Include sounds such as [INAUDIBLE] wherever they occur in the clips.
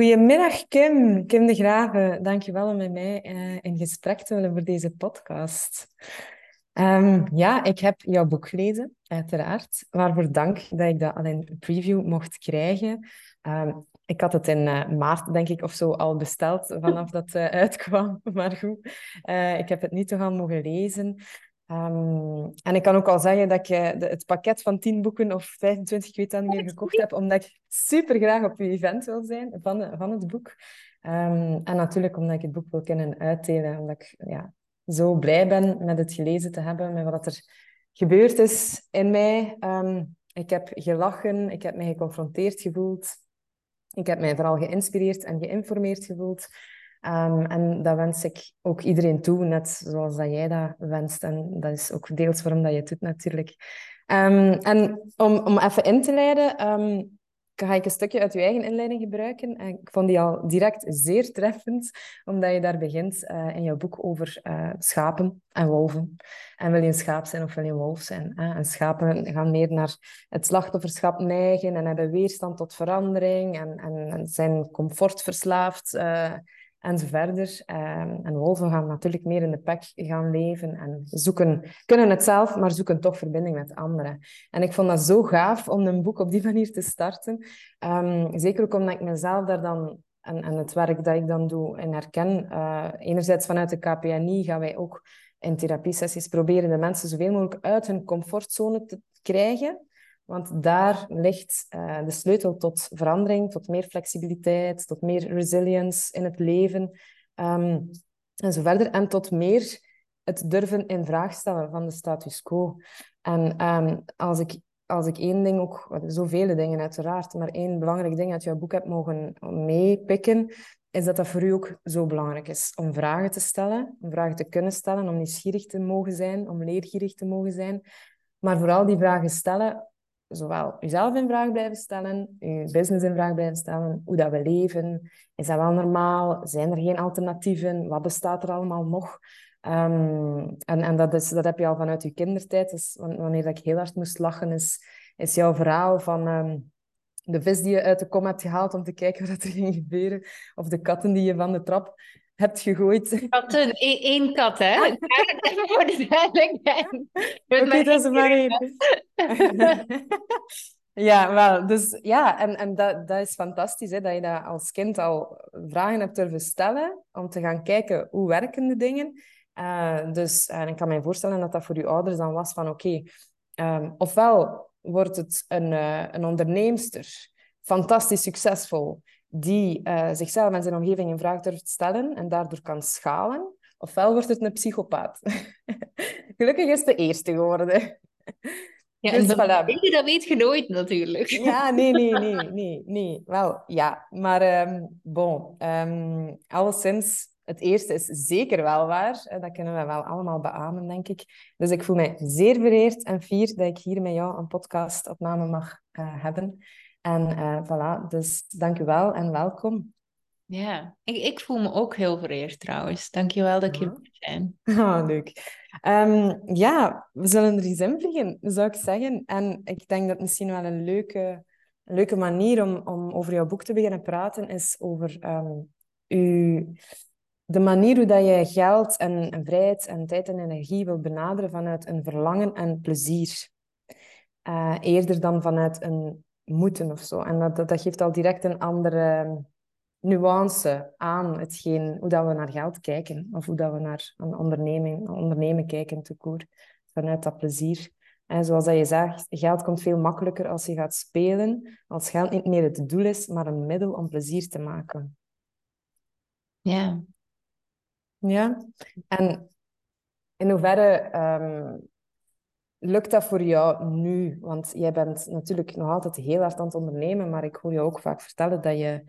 Goedemiddag Kim, Kim de Graven. Dankjewel om met mij uh, in gesprek te willen voor deze podcast. Um, ja, ik heb jouw boek gelezen, uiteraard. Waarvoor dank dat ik dat al in preview mocht krijgen. Um, ik had het in uh, maart, denk ik, of zo al besteld, vanaf dat het uh, [LAUGHS] uitkwam. Maar goed, ik heb het nu toch al mogen lezen. Um, en ik kan ook al zeggen dat ik de, het pakket van 10 boeken of 25, ik weet dat niet meer, gekocht heb, omdat ik super graag op uw event wil zijn van, van het boek. Um, en natuurlijk omdat ik het boek wil kunnen uitdelen, omdat ik ja, zo blij ben met het gelezen te hebben, met wat er gebeurd is in mij. Um, ik heb gelachen, ik heb me geconfronteerd gevoeld. Ik heb mij vooral geïnspireerd en geïnformeerd gevoeld. Um, en dat wens ik ook iedereen toe, net zoals dat jij dat wenst. En dat is ook deels waarom dat je het doet, natuurlijk. Um, en om, om even in te leiden, um, ga ik een stukje uit je eigen inleiding gebruiken. En ik vond die al direct zeer treffend, omdat je daar begint uh, in jouw boek over uh, schapen en wolven. En wil je een schaap zijn of wil je een wolf zijn? En schapen gaan meer naar het slachtofferschap neigen en hebben weerstand tot verandering en, en, zijn comfortverslaafd. Uh, en zo verder. Ehm, en wolven gaan natuurlijk meer in de pack gaan leven en zoeken, kunnen het zelf, maar zoeken toch verbinding met anderen. En ik vond dat zo gaaf om een boek op die manier te starten. Um, zeker ook omdat ik mezelf daar dan en, en het werk dat ik dan doe en herken. Uh, enerzijds vanuit de KPNI gaan wij ook in therapiesessies proberen de mensen zoveel mogelijk uit hun comfortzone te krijgen. Want daar ligt uh, de sleutel tot verandering, tot meer flexibiliteit, tot meer resilience in het leven um, en zo verder. En tot meer het durven in vraag stellen van de status quo. En um, als, ik, als ik één ding ook, zoveel dingen uiteraard, maar één belangrijk ding uit jouw boek heb mogen meepikken, is dat dat voor u ook zo belangrijk is. Om vragen te stellen, om vragen te kunnen stellen, om nieuwsgierig te mogen zijn, om leergierig te mogen zijn. Maar vooral die vragen stellen zowel jezelf in vraag blijven stellen, je business in vraag blijven stellen, hoe dat we leven. Is dat wel normaal? Zijn er geen alternatieven? Wat bestaat er allemaal nog? Um, en en dat, is, dat heb je al vanuit je kindertijd. Dus wanneer ik heel hard moest lachen, is, is jouw verhaal van um, de vis die je uit de kom hebt gehaald om te kijken [LAUGHS] wat er ging gebeuren. Of de katten die je van de trap hebt gegooid. Katten, één kat, hè? Ah. [LAUGHS] Voor de duidelijkheid. Oké, okay, dat is maar één. [LAUGHS] ja, wel, dus ja, en, en dat, dat is fantastisch, hè, dat je dat als kind al vragen hebt durven stellen, om te gaan kijken hoe werken de dingen. Uh, dus en ik kan me voorstellen dat dat voor je ouders dan was van oké, okay, um, ofwel wordt het een, uh, een onderneemster, fantastisch succesvol, die uh, zichzelf en zijn omgeving in vraag durft stellen en daardoor kan schalen, ofwel wordt het een psychopaat. [LAUGHS] Gelukkig is de eerste geworden. Ja, dus, dat, voilà. dat weet je nooit natuurlijk. Ja, nee, nee, nee, [LAUGHS] nee, nee. Wel, ja. Maar um, bon, um, alleszins, het eerste is zeker wel waar. Dat kunnen we wel allemaal beamen, denk ik. Dus ik voel mij zeer vereerd en fier dat ik hier met jou een podcastopname mag uh, hebben. En uh, voilà, dus wel en welkom. Ja, ik, ik voel me ook heel vereerd trouwens. Dank je wel dat ik hier moet zijn. [LAUGHS] Oh, leuk. Um, ja, we zullen er eens in vliegen, zou ik zeggen. En ik denk dat misschien wel een leuke, een leuke manier om, om over jouw boek te beginnen praten is over um, uw, de manier hoe dat je geld en vrijheid en tijd en energie wil benaderen vanuit een verlangen en plezier. Uh, eerder dan vanuit een moeten of zo. En dat, dat, geeft al direct een andere nuance aan hetgeen, hoe dat we naar geld kijken. Of hoe dat we naar een onderneming, ondernemen kijken, te Vanuit dat plezier. En zoals dat je zegt, geld komt veel makkelijker als je gaat spelen. Als geld niet meer het doel is, maar een middel om plezier te maken. Ja. Ja. En in hoeverre um, Lukt dat voor jou nu? Want jij bent natuurlijk nog altijd heel hard aan het ondernemen, maar ik hoor je ook vaak vertellen dat je,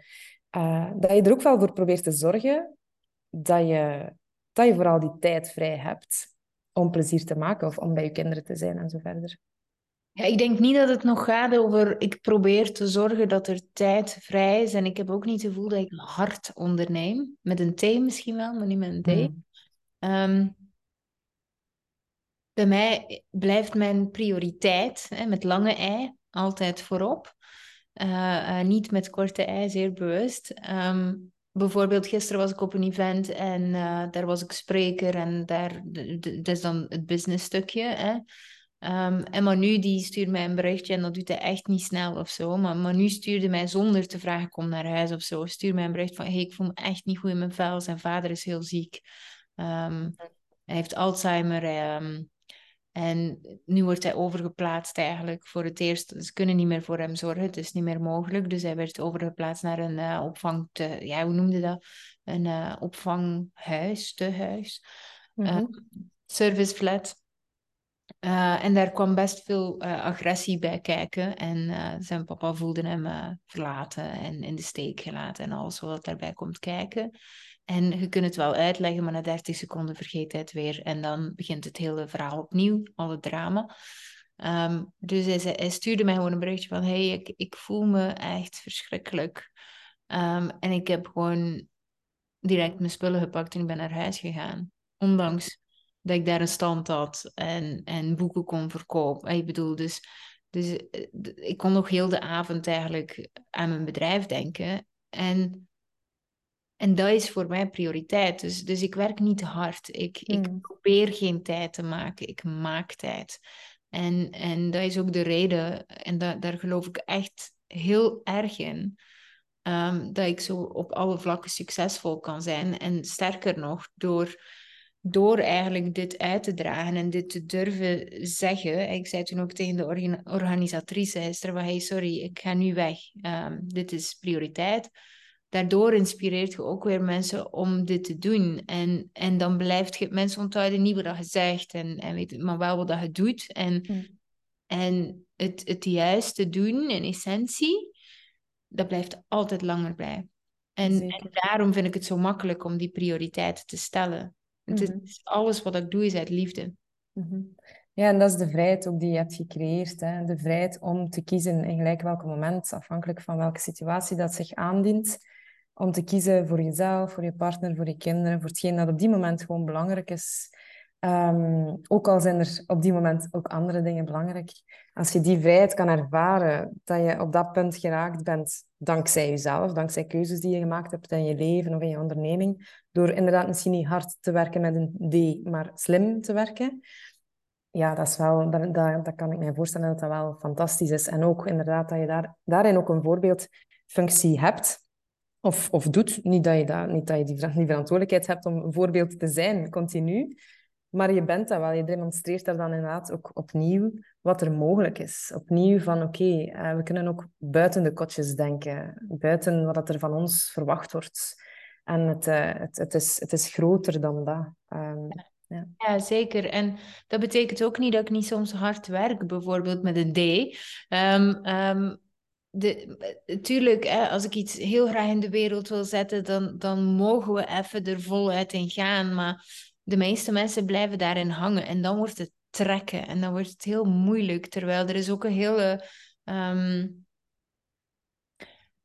uh, dat je er ook wel voor probeert te zorgen dat je, dat je vooral die tijd vrij hebt om plezier te maken of om bij je kinderen te zijn en zo verder. Ja, ik denk niet dat het nog gaat over ik probeer te zorgen dat er tijd vrij is. En ik heb ook niet het gevoel dat ik hard onderneem. Met een T misschien wel, maar niet met een T. Mm. Um, bij mij blijft mijn prioriteit hè, met lange ei altijd voorop. niet met korte ei, zeer bewust. Ehm, bijvoorbeeld, gisteren was ik op een event en daar was ik spreker en daar, dat is dan het business stukje. Hè? Um, en Manu die stuurde mij een berichtje en dat doet hij echt niet snel of zo. Maar Manu stuurde mij zonder te vragen, kom naar huis of zo. Stuurde mij een bericht van, hey, ik voel me echt niet goed in mijn vel. Zijn vader is heel ziek. Um, hij heeft Alzheimer. En nu wordt hij overgeplaatst eigenlijk voor het eerst. Ze kunnen niet meer voor hem zorgen. Het is niet meer mogelijk. Dus hij werd overgeplaatst naar een uh, opvang... Te, ja, hoe noemde dat? Een uh, opvanghuis, tehuis. Mm -hmm. uh, service flat. Uh, en daar kwam best veel uh, agressie bij kijken. En uh, zijn papa voelde hem verlaten en in de steek gelaten en alles wat daarbij komt kijken. En je kunt het wel uitleggen, maar na 30 seconden vergeet hij het weer. En dan begint het hele verhaal opnieuw, alle drama. Um, dus hij, hij, stuurde mij gewoon een berichtje van: hey, ik, ik voel me echt verschrikkelijk. Um, en ik heb gewoon direct mijn spullen gepakt en ik ben naar huis gegaan. Ondanks dat ik daar een stand had en, en boeken kon verkopen. Ik bedoel, dus, dus eh, ik kon nog heel de avond eigenlijk aan mijn bedrijf denken. En, en dat is voor mij prioriteit. Dus, dus ik werk niet hard. Ik, ik hmm. probeer geen tijd te maken. Ik maak tijd. En, en dat is ook de reden, en da, daar geloof ik echt heel erg in, um, dat ik zo op alle vlakken succesvol kan zijn. En sterker nog, door door eigenlijk dit uit te dragen en dit te durven zeggen. Ik zei toen ook tegen de organisatrice Esther, hey, sorry, ik ga nu weg. Um, dit is prioriteit. Daardoor inspireert je ook weer mensen om dit te doen. En, en dan blijft je mensen onthouden niet wat je zegt, en, en weet, maar wel wat je doet. En, mm. en het, het juiste doen in essentie, dat blijft altijd langer bij. En, en daarom vind ik het zo makkelijk om die prioriteiten te stellen. Het mhm. is, alles wat ik doe is uit liefde. Mhm. Ja, en dat is de vrijheid ook die je hebt gecreëerd. Hè? De vrijheid om te kiezen in gelijk welk moment, afhankelijk van welke situatie dat zich aandient. Om te kiezen voor jezelf, voor je partner, voor je kinderen, voor hetgeen dat op die moment gewoon belangrijk is. Um, ook al zijn er op die moment ook andere dingen belangrijk. Als je die vrijheid kan ervaren, dat je op dat punt geraakt bent dankzij jezelf, dankzij keuzes die je gemaakt hebt in je leven of in je onderneming, door inderdaad misschien niet hard te werken met een D, maar slim te werken. Ja, dat, is wel, dat, dat, dat kan ik me voorstellen dat dat wel fantastisch is. En ook inderdaad dat je daar, daarin ook een voorbeeldfunctie hebt. Of, of doet. Niet dat je, dat, niet dat je die, die verantwoordelijkheid hebt om een voorbeeld te zijn, continu. Maar je bent dat wel. Je demonstreert daar dan inderdaad ook opnieuw wat er mogelijk is. Opnieuw van oké, okay, uh, we kunnen ook buiten de kotjes denken. Buiten wat er van ons verwacht wordt. En het, uh, het, het, is, het is groter dan dat. Um, ja. ja. zeker. En dat betekent ook niet dat ik niet soms hard werk, bijvoorbeeld met een D. Um, um, de, tuurlijk, hè, als ik iets heel graag in de wereld wil zetten, dan, dan mogen we even er voluit in gaan. Maar de meeste mensen blijven daarin hangen en dan wordt het trekken en dan wordt het heel moeilijk. Terwijl er is ook een hele. Um...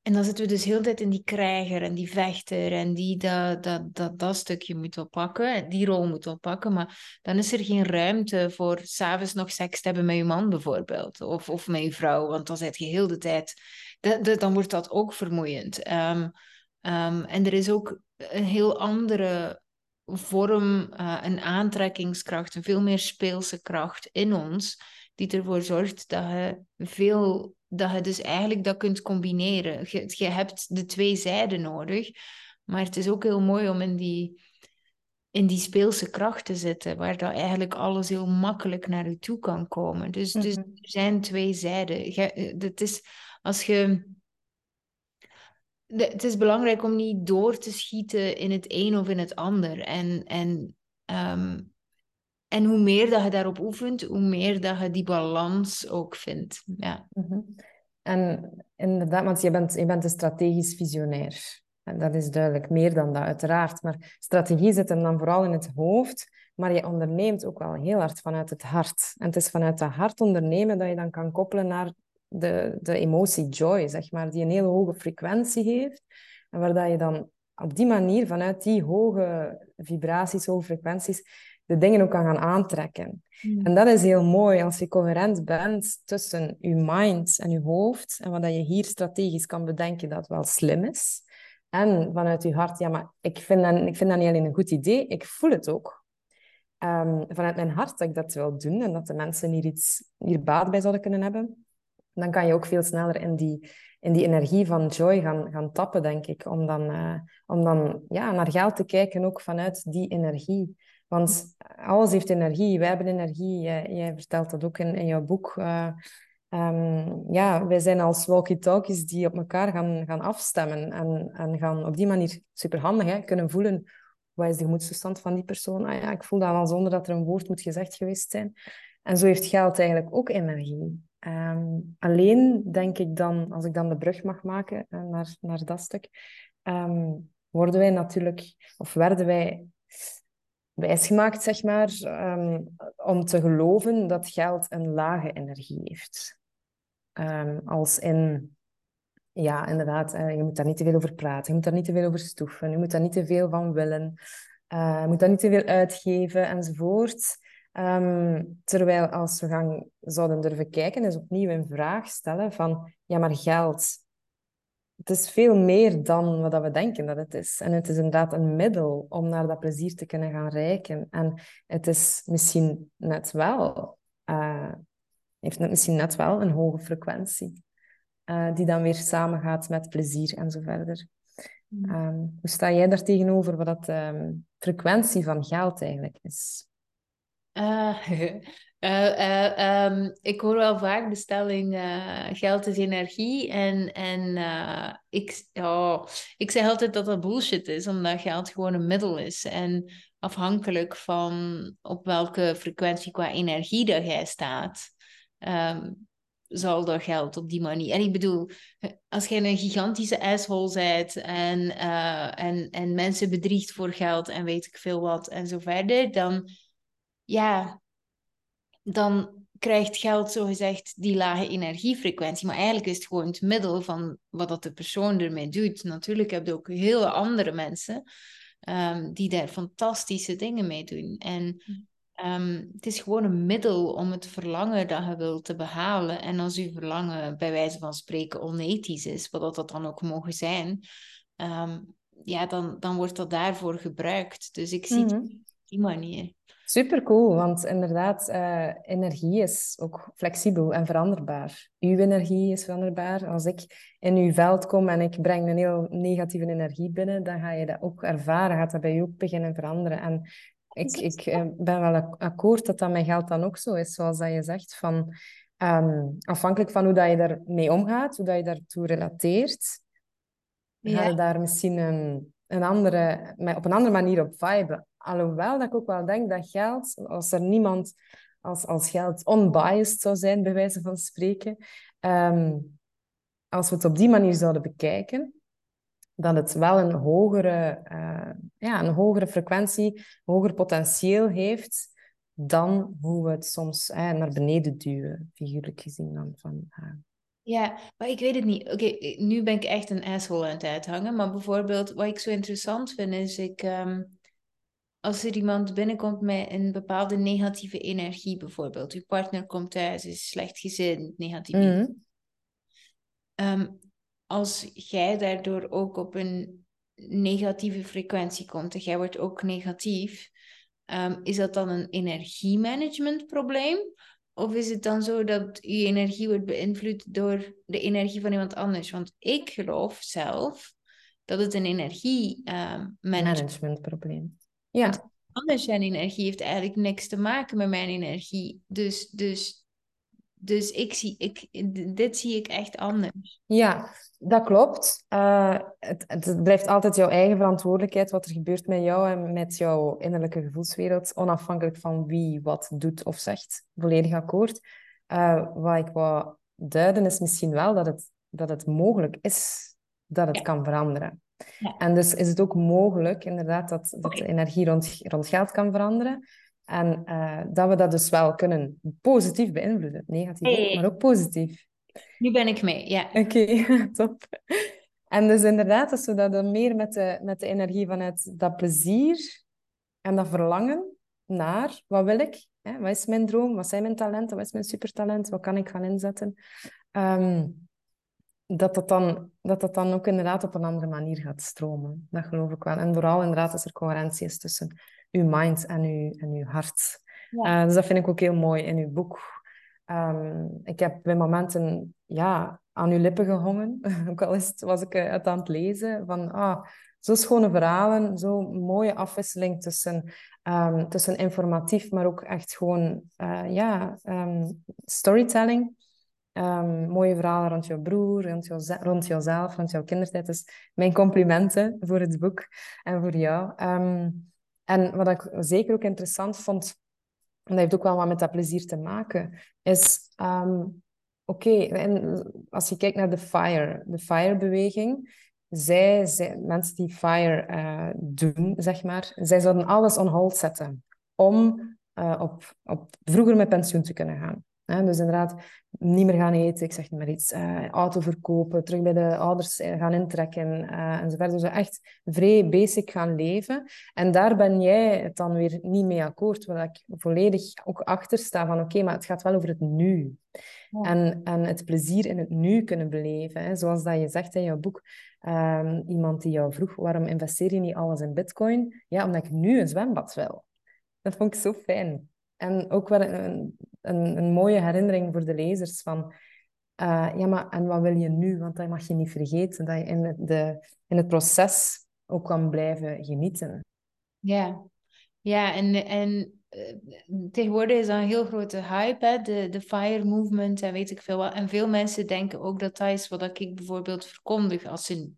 En dan zitten we dus heel de tijd in die krijger en die vechter en die dat, dat, dat, dat stukje moet oppakken, die rol moet oppakken. Maar dan is er geen ruimte voor s'avonds nog seks te hebben met je man bijvoorbeeld, of, of met je vrouw, want dan zit je heel de tijd. dan wordt dat ook vermoeiend. Um, um, en er is ook een heel andere vorm, uh, een aantrekkingskracht, een veel meer speelse kracht in ons, die ervoor zorgt dat je veel, dat je dus eigenlijk dat kunt combineren. Je, je hebt de twee zijden nodig, maar het is ook heel mooi om in die, in die speelse kracht te zitten, waar dat eigenlijk alles heel makkelijk naar je toe kan komen. Dus, dus mhm. er zijn twee zijden. Je, het is, als je het is belangrijk om niet door te schieten in het een of in het ander. En, en, um, en hoe meer dat je daarop oefent, hoe meer dat je die balans ook vindt. Ja. Mm En inderdaad, want je bent, je bent een strategisch visionair. En dat is duidelijk, meer dan dat, uiteraard. Maar strategie zit hem dan vooral in het hoofd, maar je onderneemt ook wel heel hard vanuit het hart. En het is vanuit dat hart ondernemen dat je dan kan koppelen naar de, de emotie joy, zeg maar, die een hele hoge frequentie heeft. En waar dat je dan op die manier, vanuit die hoge vibraties, hoge frequenties, de dingen ook kan gaan aantrekken. Hmm. En dat is heel mooi als je coherent bent tussen je mind en je hoofd en wat je hier strategisch kan bedenken dat wel slim is. En vanuit je hart, ja, maar ik vind dat, ik vind dat niet alleen een goed idee, ik voel het ook. Ehm, vanuit mijn hart dat ik dat wil doen en dat de mensen hier iets hier baat bij zouden kunnen hebben, dan kan je ook veel sneller in die, in die energie van joy gaan, gaan tappen, denk ik. Om dan, uh, om dan ja, naar geld te kijken, ook vanuit die energie. Want alles heeft energie. Wij hebben energie. Jij, vertelt dat ook in, in jouw boek. Uh, um, ja, wij zijn als walkie-talkies die op elkaar gaan, gaan afstemmen. En, en gaan op die manier superhandig hè, kunnen voelen wat is de gemoedstoestand van die persoon? Ah ja, ik voel dat al zonder dat er een woord moet gezegd geweest zijn. En zo heeft geld eigenlijk ook energie. Um, alleen denk ik dan, als ik dan de brug mag maken uh, naar, naar dat stuk, um, worden wij natuurlijk, of werden wij wijsgemaakt, zeg maar, um, om te geloven dat geld een lage energie heeft. als in ja, inderdaad. je moet daar niet te veel over praten. Je moet daar niet te veel over stoeven. Je moet daar niet te veel van willen. Uh, je moet daar niet te veel uitgeven enzovoort. Um, terwijl als we gaan, zouden durven kijken, is opnieuw een vraag stellen van, ja, maar geld, het is veel meer dan wat we denken dat het is. En het is inderdaad een middel om naar dat plezier te kunnen gaan reiken. En het is misschien net wel, uh, heeft het misschien net wel een hoge frequentie. Uh, die dan weer samengaat met plezier en zo verder. Um, hoe sta jij daar tegenover wat dat um, frequentie van geld eigenlijk is? Uh, uh, um, ik hoor wel vaak de stelling geld is energie en, en ik, oh, ik zeg altijd dat dat bullshit is omdat geld gewoon een middel is en afhankelijk van op welke frequentie qua energie dat jij staat zal dat geld op die manier. En ik bedoel, als jij een gigantische asshole bent en, en, en mensen bedriegt voor geld en weet ik veel wat en zo verder, dan ja, dan krijgt geld zogezegd die lage energiefrequentie. Maar eigenlijk is het gewoon het middel van wat dat de persoon ermee doet. Natuurlijk heb je ook hele andere mensen um, die daar fantastische dingen mee doen. En hm. Um, het is gewoon een middel om het verlangen dat je wilt te behalen. En als je verlangen bij wijze van spreken onethisch is, wat dat dan ook mogen zijn, um, ja, dan, dan wordt dat daarvoor gebruikt. Dus ik zie het mhm. op die manier. Super cool, want inderdaad, uh, energie is ook flexibel en veranderbaar. Uw energie is veranderbaar. Als ik in uw veld kom en ik breng een heel negatieve energie binnen, dan ga je dat ook ervaren, gaat dat bij je ook beginnen veranderen. En ik, ik eh, ben wel akkoord dat dat met geld dan ook zo is, zoals dat je zegt. Van, um, afhankelijk van hoe dat je daarmee omgaat, hoe dat je daartoe relateert, ja. ga je daar misschien een, een andere, op een andere manier op viben. Alhoewel dat ik ook wel denk dat geld, als er niemand als, als geld unbiased zou zijn, bij wijze van spreken, um, als we het op die manier zouden bekijken, dat het wel een hogere, uh, ja, een hogere frequentie, hoger potentieel heeft dan hoe we het soms naar beneden duwen, figuurlijk gezien. Dan van, uh. Ja, maar ik weet het niet. Oké, nu ben ik echt een asshole aan het uithangen. Maar bijvoorbeeld, wat ik zo interessant vind, is ik... Um, als er iemand binnenkomt met een bepaalde negatieve energie, bijvoorbeeld. Uw partner komt thuis, is slecht gezind, negatief. Mm um, als jij daardoor ook op een negatieve frequentie komt en jij wordt ook negatief, um, is dat dan een energiemanagementprobleem? Of is het dan zo dat je energie wordt beïnvloed door de energie van iemand anders? Want ik geloof zelf dat het een energiemanagementprobleem um, is. Ja. anders zijn energie heeft eigenlijk niks te maken met mijn energie. Dus, dus dus ik zie, ik, dit zie ik echt anders. Ja, dat klopt. Uh, het, het, blijft altijd jouw eigen verantwoordelijkheid wat er gebeurt met jou en met jouw innerlijke gevoelswereld, onafhankelijk van wie wat doet of zegt. Volledig akkoord. Uh, wat ik wou duiden is misschien wel dat het, dat het mogelijk is dat het kan veranderen. Ja. En dus is het ook mogelijk, inderdaad, dat, dat de energie rond, rond geld kan veranderen. En uh, dat we dat dus wel kunnen positief beïnvloeden. Negatief, hey. maar ook positief. Nu ben ik mee, ja. Oké, okay, [LAUGHS] top. En dus inderdaad, als we dat dan meer met de, met de energie vanuit dat plezier en dat verlangen naar wat wil ik? Hè? Wat is mijn droom? Wat zijn mijn talenten? Wat is mijn supertalent? Wat kan ik gaan inzetten? Ehm, dat, dat, dan, dat dat dan ook inderdaad op een andere manier gaat stromen. Dat geloof ik wel. En vooral inderdaad als er coherentie is tussen uw mind en uw, en uw hart. Ja. Uh, dus dat vind ik ook heel mooi in uw boek. Um, ik heb bij momenten ja, aan uw lippen gehongen. [LAUGHS] ook al is het, was ik het aan het lezen. Van, ah, zo schone verhalen, zo mooie afwisseling tussen, um, tussen informatief, maar ook echt gewoon uh, ja, um, storytelling. Um, mooie verhalen rond jouw broer, rond, jou, rond jouzelf, rond jouw kindertijd. Dus mijn complimenten voor het boek en voor jou. en wat ik zeker ook interessant vond, en dat heeft ook wel wat met dat plezier te maken, is oké, en als je kijkt naar de FIRE, de FIRE-beweging, zij, mensen die FIRE uh, doen, zeg maar, zij zouden alles on hold zetten om uh, op, op vroeger met pensioen te kunnen gaan. Dus inderdaad, niet meer gaan eten, ik zeg niet meer iets, uh, auto verkopen, terug bij de ouders gaan intrekken uh, enzovoort. Dus echt vrij basic gaan leven. En daar ben jij het dan weer niet mee akkoord, waar ik volledig ook achter sta van oké, maar het gaat wel over het nu. En, en het plezier in het nu kunnen beleven. Hè. Zoals dat je zegt in jouw boek, um, iemand die jou vroeg, waarom investeer je niet alles in bitcoin? Ja, omdat ik nu een zwembad wil. Dat vond ik zo fijn. En ook wel een, een, een mooie herinnering voor de lezers van... Uh, ja, maar en wat wil je nu? Want dat mag je niet vergeten, dat je in de, in het proces ook kan blijven genieten. Ja, ja en, en eh, tegenwoordig is dat een heel grote hype, hè? De, de FIRE movement en weet ik veel wat. En veel mensen denken ook dat dat is wat ik bijvoorbeeld verkondig. Als ze,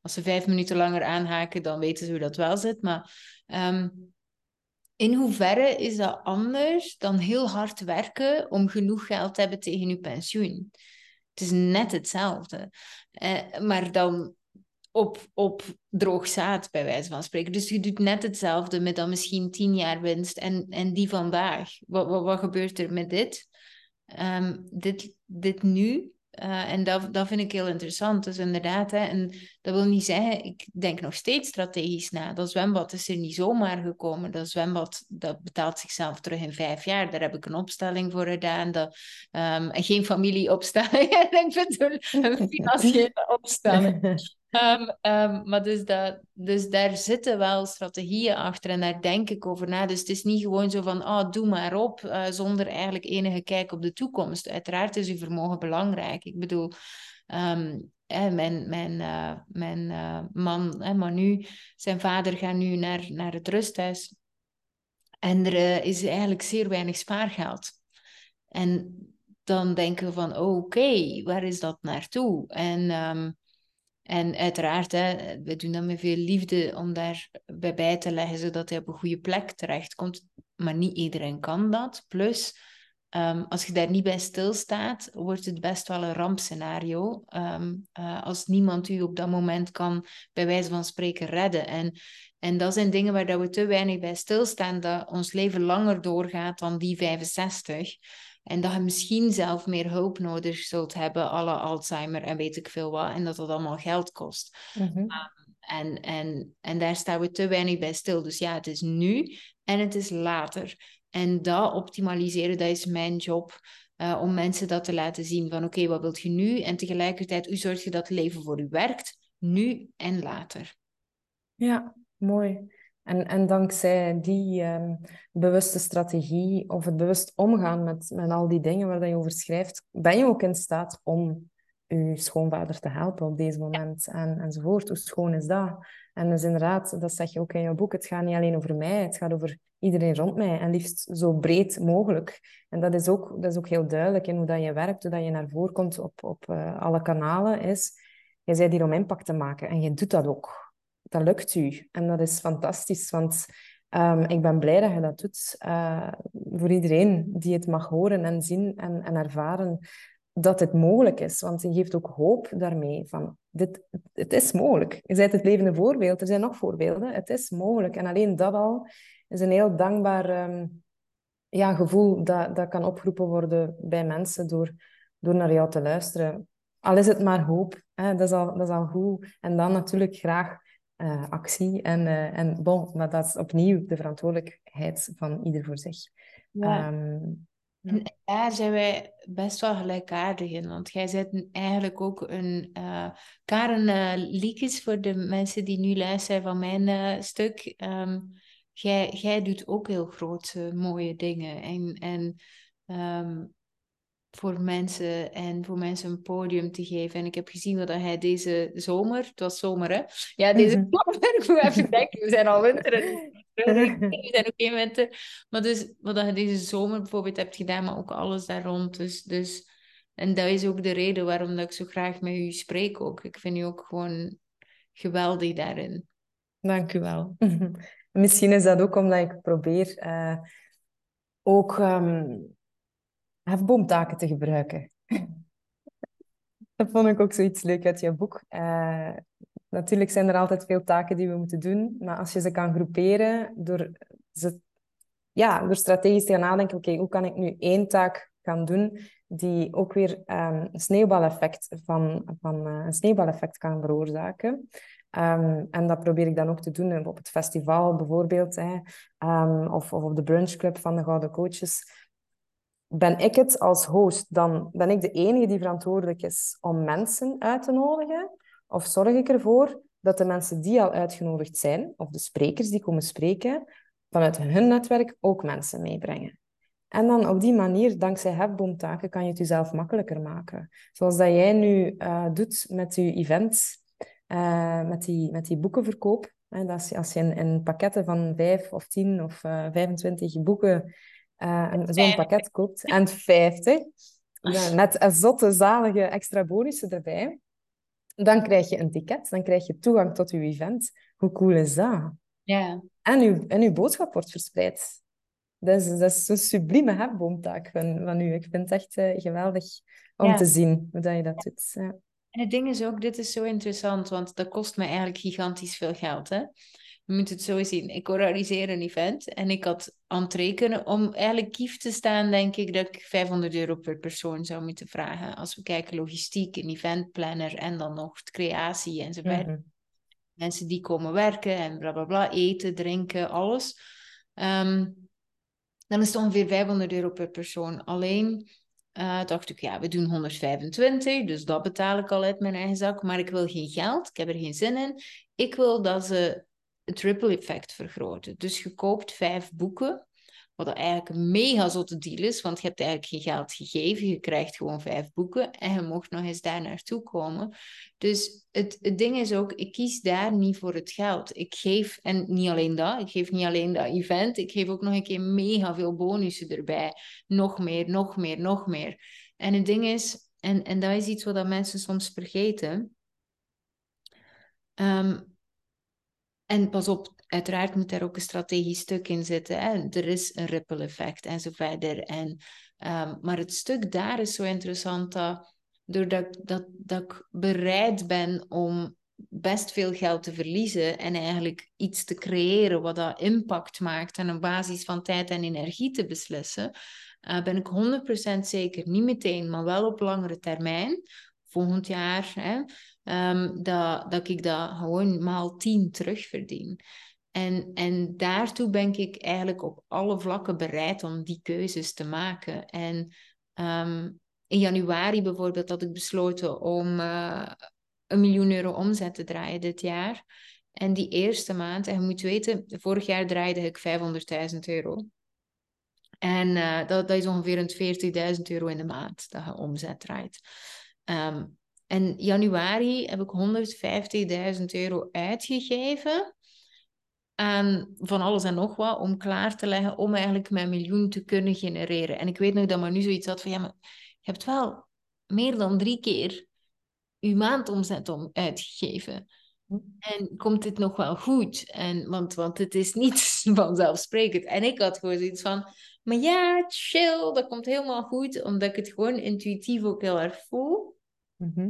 als ze vijf minuten langer aanhaken, dan weten ze hoe dat wel zit. Maar um, in hoeverre is dat anders dan heel hard werken om genoeg geld te hebben tegen je pensioen? Het is net hetzelfde. Eh, maar dan op, op droog zaad, bij wijze van spreken. Dus je doet net hetzelfde met dan misschien tien jaar winst en, en die vandaag. Wat, wat, wat gebeurt er met dit? Um, dit, dit nu uh, en dat, vind ik heel interessant. Dus inderdaad, hè, en dat wil niet zeggen, ik denk nog steeds strategisch na. Dat zwembad is er niet zomaar gekomen. Dat zwembad dat betaalt zichzelf terug in vijf jaar. Daar heb ik een opstelling voor gedaan. Um, en geen familieopstelling. [LAUGHS] ik bedoel, een financiële opstelling. [LAUGHS] Um, um, maar dus, dat, dus daar zitten wel strategieën achter en daar denk ik over na. Dus het is niet gewoon zo van, oh, doe maar op, uh, zonder eigenlijk enige kijk op de toekomst. Uiteraard is uw vermogen belangrijk. Ik bedoel, hè, mijn, mijn, uh, mijn uh, man, Manu, zijn vader gaat nu naar, naar het rusthuis. En er is eigenlijk zeer weinig spaargeld. En dan denken we van, oké, waar is dat naartoe? En... En uiteraard, hè, we doen dat met veel liefde om daar bij, bij te leggen, zodat hij op een goede plek terechtkomt. Maar niet iedereen kan dat. Plus, um, als je daar niet bij stilstaat, wordt het best wel een rampscenario. Um, als niemand u op dat moment kan, bij wijze van spreken, redden. En, en dat zijn dingen waar dat we te weinig bij stilstaan, dat ons leven langer doorgaat dan die 65. En dat je misschien zelf meer hulp nodig zult hebben, alle Alzheimer en weet ik veel wat. En dat dat allemaal geld kost. Mhm. Ehm, en, en, en daar staan we te weinig bij stil. Dus ja, het is nu en het is later. En dat optimaliseren, dat is mijn job. Uh, om mensen dat te laten zien van oké, wat wilt je nu? En tegelijkertijd, hoe zorg je dat het leven voor u werkt? Nu en later. Ja, mooi. En, en dankzij die um, bewuste strategie of het bewust omgaan met, met al die dingen waar je over schrijft, ben je ook in staat om je schoonvader te helpen op deze moment en, enzovoort. Hoe schoon is dat? En dus inderdaad, dat zeg je ook in jouw boek, het gaat niet alleen over mij, het gaat over iedereen rond mij en liefst zo breed mogelijk. En dat is ook, dat is ook heel duidelijk in hoe dat je werkt, hoe dat je naar voren komt op, op uh, alle kanalen, is je bent hier om impact te maken en je doet dat ook dat lukt u. En dat is fantastisch, want um, ik ben blij dat je dat doet. Uh, voor iedereen die het mag horen en zien en, en ervaren dat het mogelijk is. Want je geeft ook hoop daarmee van, dit, het is mogelijk. Je bent het levende voorbeeld. Er zijn nog voorbeelden. Het is mogelijk. En alleen dat al is een heel dankbaar um, ja, gevoel dat, dat kan opgeroepen worden bij mensen door, door naar jou te luisteren. Al is het maar hoop, hè, dat, is dat is al goed. En dan natuurlijk graag uh, actie. En, uh, en bon, maar dat is opnieuw de verantwoordelijkheid van ieder voor zich. Ja. Um, en daar zijn wij best wel gelijkaardig in. Want jij zet eigenlijk ook een... Uh, Karen Liekes, voor de mensen die nu luisteren van mijn stuk. Um, jij, jij doet ook heel grote, mooie dingen. En, en um, voor mensen en voor mensen een podium te geven. En ik heb gezien wat hij deze zomer, het was zomer hè? Ja, deze mm -hmm. zomer, [LAUGHS] ik moet even denken, we zijn al winter en [LAUGHS] we zijn ook geen winter. Maar dus wat je deze zomer bijvoorbeeld hebt gedaan, maar ook alles daar rond. Dus, dus, en dat is ook de reden waarom dat ik zo graag met u spreek ook. Ik vind u ook gewoon geweldig daarin. Dank u wel. [LAUGHS] Misschien is dat ook omdat ik probeer uh, ook... Um hefboomtaken te gebruiken. [LAUGHS] dat vond ik ook zoiets leuk uit je boek. Uh, natuurlijk zijn er altijd veel taken die we moeten doen, maar als je ze kan groeperen door, ze, ja, door strategisch te gaan nadenken, oké, hoe kan ik nu één taak gaan doen die ook weer um, een sneeuwbaleffect van, van uh, een sneeuwbaleffect kan veroorzaken. Um, en dat probeer ik dan ook te doen op het festival bijvoorbeeld, hè, um, of, of op de brunchclub van de Gouden Coaches ben ik het als host, dan ben ik de enige die verantwoordelijk is om mensen uit te nodigen? Of zorg ik ervoor dat de mensen die al uitgenodigd zijn, of de sprekers die komen spreken, vanuit hun netwerk ook mensen meebrengen? En dan op die manier, dankzij hefboomtaken, kan je het jezelf makkelijker maken. Zoals dat jij nu uh, doet met je event, uh, met, die, met die boekenverkoop. Hè, dat als je in, pakketten van vijf of tien of uh, 25 boeken uh, zo'n pakket koopt. En 50. Met een zotte, zalige extra bonussen erbij. Dan krijg je een ticket. Dan krijg je toegang tot je event. Hoe cool is dat? Ja. En uw, en uw boodschap wordt verspreid. Dat is, dat is een sublieme hefboomtaak van, van u. Ik vind het echt uh, geweldig om ja. te zien hoe dat je dat doet. Ja. En het ding is ook, dit is zo interessant, want dat kost me eigenlijk gigantisch veel geld. Hè? Je moet het zo zien. Ik organiseer een event en ik had aan Om eigenlijk kief te staan, denk ik dat ik 500 euro per persoon zou moeten vragen. Als we kijken logistiek, een eventplanner en dan nog creatie enzovoort. Mm Mensen die komen werken en bla bla bla, eten, drinken, alles. Um, dan is het ongeveer 500 euro per persoon. Alleen uh, dacht ik, ja, we doen 125, dus dat betaal ik al uit mijn eigen zak. Maar ik wil geen geld, ik heb er geen zin in. Ik wil dat ze het effect vergroten. Dus je koopt vijf boeken, wat eigenlijk een mega zotte deal is, want je hebt eigenlijk geen geld gegeven, je krijgt gewoon vijf boeken en je mocht nog eens daar naartoe komen. Dus het, het ding is ook, ik kies daar niet voor het geld. Ik geef, en niet alleen dat, ik geef niet alleen dat event, ik geef ook nog een keer mega veel bonussen erbij. Nog meer, nog meer, nog meer. En het ding is, en, en dat is iets wat mensen soms vergeten, um, en pas op, uiteraard moet daar ook een strategisch stuk in zitten. Hè? Er is een ripple effect en zo verder. En, um, maar het stuk daar is zo interessant dat doordat dat, dat ik bereid ben om best veel geld te verliezen en eigenlijk iets te creëren wat dat impact maakt en op basis van tijd en energie te beslissen, uh, ben ik 100% zeker, niet meteen, maar wel op langere termijn, volgend jaar, hè, um, dat, dat ik dat gewoon maal tien terugverdien. En, en daartoe ben ik eigenlijk op alle vlakken bereid om die keuzes te maken. En um, in januari bijvoorbeeld had ik besloten om uh, een miljoen euro omzet te draaien dit jaar. En die eerste maand, en je moet weten, vorig jaar draaide ik 500.000 euro. En uh, dat, dat is ongeveer een 40.000 euro in de maand dat je omzet draait. Um, en januari heb ik 150.000 euro uitgegeven aan van alles en nog wat om klaar te leggen om eigenlijk mijn miljoen te kunnen genereren. En ik weet nog dat maar nu zoiets had van ja, maar je hebt wel meer dan drie keer je maandomzet om uitgegeven. En komt dit nog wel goed? En, want, want het is niet [LAUGHS] vanzelfsprekend. En ik had gewoon zoiets van, maar ja, chill, dat komt helemaal goed, omdat ik het gewoon intuïtief ook heel erg voel. Mhm.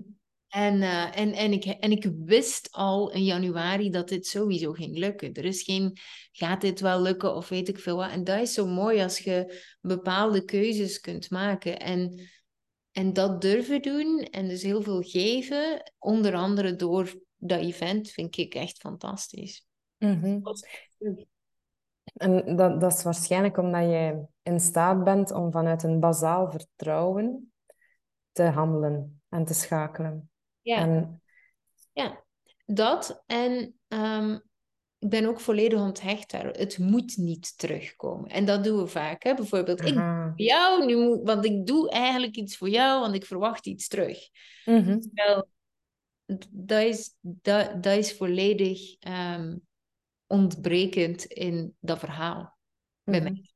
En, uh, en, en, ik, en ik wist al in januari dat dit sowieso ging lukken. Er is geen, gaat dit wel lukken of weet ik veel wat. En dat is zo mooi als je bepaalde keuzes kunt maken. En, en dat durven doen en dus heel veel geven, onder andere door dat event vind ik echt fantastisch. Mhm. En dat, dat is waarschijnlijk omdat je in staat bent om vanuit een bazaal vertrouwen te handelen en te schakelen. Ja, En, ja. dat. En ehm, ik ben ook volledig onthecht daar. Het moet niet terugkomen. En dat doen we vaak. Hè? Bijvoorbeeld, ik aha. voor jou, nu moet, want ik doe eigenlijk iets voor jou, want ik verwacht iets terug. Mhm, Wel, d- dat is, dat, dat is volledig ehm, ontbrekend in dat verhaal. Bij mhm. mij.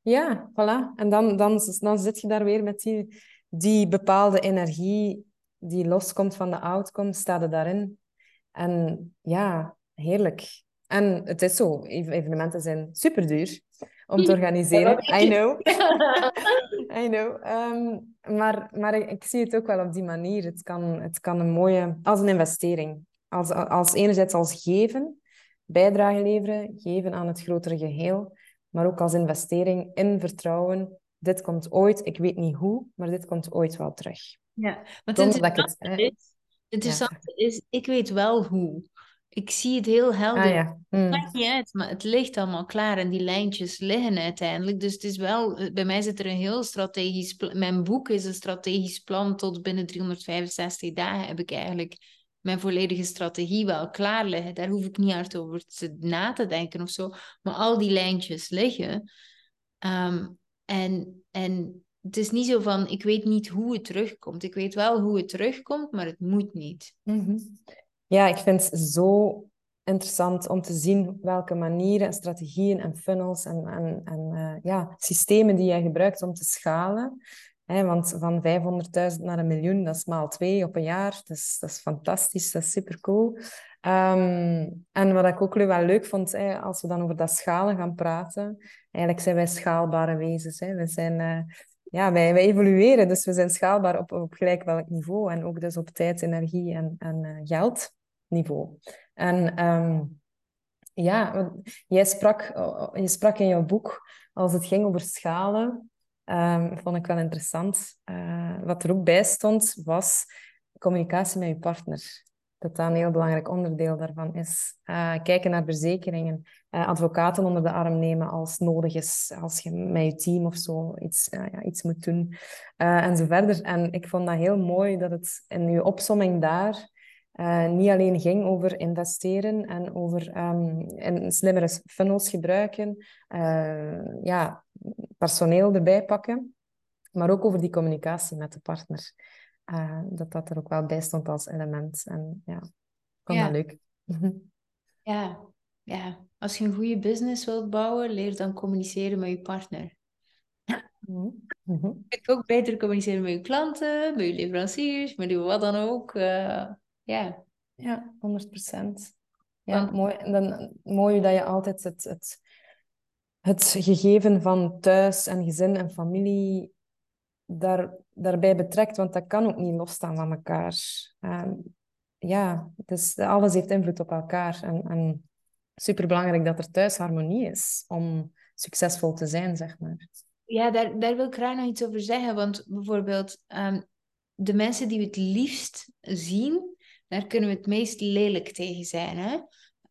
Ja, voilà. En dan, dan, dan zit je daar weer met die, die bepaalde energie die loskomt van de outcome, staat er daarin. En ja, heerlijk. En het is zo, ev- evenementen zijn super duur om te [LAUGHS] organiseren. I know. [LAUGHS] [LAUGHS] I know. Ehm, maar maar ik, ik zie het ook wel op die manier. Het kan, het kan een mooie... Als een investering. Als, als enerzijds als geven, bijdrage leveren, geven aan het grotere geheel. Maar ook als investering in vertrouwen. Dit komt ooit, ik weet niet hoe, maar dit komt ooit wel terug. Ja, maar het interessante eh, is, het interessante is, ik weet wel hoe. Ik zie het heel helder. Ah ja. Het Hmm. maakt niet uit, maar het ligt allemaal klaar en die lijntjes liggen uiteindelijk. Dus het is wel, eh, bij mij zit er een heel strategisch plan. Mijn boek is een strategisch plan tot binnen 365 dagen heb ik eigenlijk mijn volledige strategie wel klaar liggen. Daar hoef ik niet hard over te, na te denken of zo. Maar al die lijntjes liggen. Ehm, en, en het is niet zo van, ik weet niet hoe het terugkomt. Ik weet wel hoe het terugkomt, maar het moet niet. Mhm. Ja, ik vind het zo interessant om te zien welke manieren en strategieën en funnels en, en, en eh, ja, systemen die jij gebruikt om te schalen. Want van 500.000 naar een miljoen, dat is maal twee op een jaar. Dat is, dat is fantastisch, dat is supercool. Ehm, en wat ik ook wel leuk vond, hè, als we dan over dat schalen gaan praten, eigenlijk zijn wij schaalbare wezens. Hè. We zijn... eh, ja, wij, evolueren, dus we zijn schaalbaar op, op gelijk welk niveau. En ook dus op tijd, energie en, en eh, geldniveau. En ehm, ja, jij sprak, je sprak in jouw boek, als het ging over schalen, ehm, vond ik wel interessant. Eh, wat er ook bij stond, was communicatie met je partner. Dat dat een heel belangrijk onderdeel daarvan is. Eh, kijken naar verzekeringen, eh, advocaten onder de arm nemen als nodig is, als je met je team of zo iets, ja, iets moet doen, eh, en zo verder. En ik vond dat heel mooi dat het in je opsomming daar niet alleen ging over investeren en over ehm, en slimmere funnels gebruiken, ja, personeel erbij pakken, maar ook over die communicatie met de partner. Eh, dat dat er ook wel bij stond als element. En ja, ik vond Ja. dat leuk. [LAUGHS] Ja, ja. Als je een goede business wilt bouwen, leer dan communiceren met je partner. Je kunt ook beter communiceren met je klanten, met je leveranciers, met je wat dan ook. eh, ja. Ja, 100 procent. Ja, Want- mooi. En dan, mooi dat je altijd het, het, het gegeven van thuis en gezin en familie daar, daarbij betrekt, want dat kan ook niet losstaan van elkaar. Ehm, ja, dus alles heeft invloed op elkaar. En, en superbelangrijk dat er thuis harmonie is om succesvol te zijn, zeg maar. Ja, daar, daar wil ik graag nog iets over zeggen. Want bijvoorbeeld, ehm, de mensen die we het liefst zien, daar kunnen we het meest lelijk tegen zijn. Hè?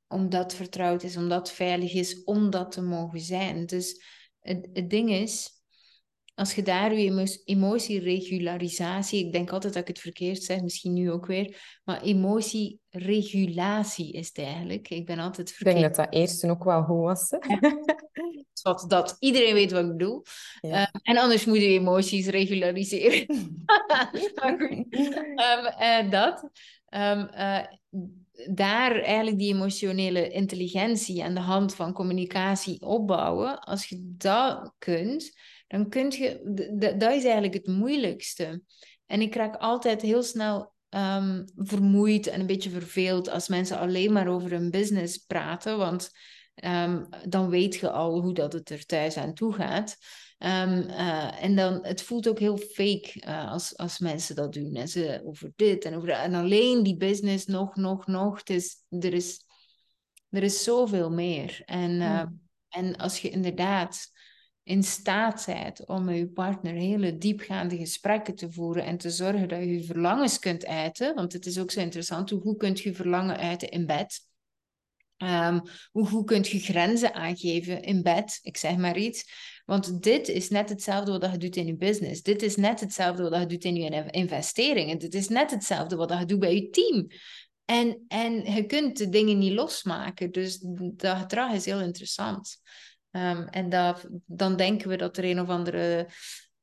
Omdat vertrouwd is, omdat veilig is, om dat te mogen zijn. Dus het, het ding is, als je daar je emo- emotieregularisatie, ik denk altijd dat ik het verkeerd zeg, misschien nu ook weer, maar emotieregulatie is het eigenlijk. Ik ben altijd Ik denk verkeerd. dat dat eerste ook wel goed was. hè. Wat [LAUGHS] dat iedereen weet wat ik bedoel. Ja. Eh, en anders moet je emoties regulariseren. [LAUGHS] maar goed, Ehm, eh, dat. Ehm, eh, daar eigenlijk die emotionele intelligentie aan de hand van communicatie opbouwen. Als je dat kunt, dan kun je... Dat is eigenlijk het moeilijkste. En ik raak altijd heel snel ehm, vermoeid en een beetje verveeld als mensen alleen maar over hun business praten. Want ehm, dan weet je al hoe dat het er thuis aan toe gaat. Ehm, eh, en dan, het voelt ook heel fake eh, als, als mensen dat doen. En ze over dit en over dat. En alleen die business nog, nog, nog. Het is, er, is, er is zoveel meer. En, eh, Mm. en als je inderdaad in staat bent om met je partner hele diepgaande gesprekken te voeren en te zorgen dat je je verlangens kunt uiten, want het is ook zo interessant, hoe goed kunt je verlangen uiten in bed? Um, hoe goed kunt je grenzen aangeven in bed? Ik zeg maar iets. Want dit is net hetzelfde wat je doet in je business. Dit is net hetzelfde wat je doet in je investeringen. Dit is net hetzelfde wat je doet bij je team. En, en je kunt de dingen niet losmaken. Dus dat gedrag is heel interessant. Um, en dat, dan denken we dat er een of andere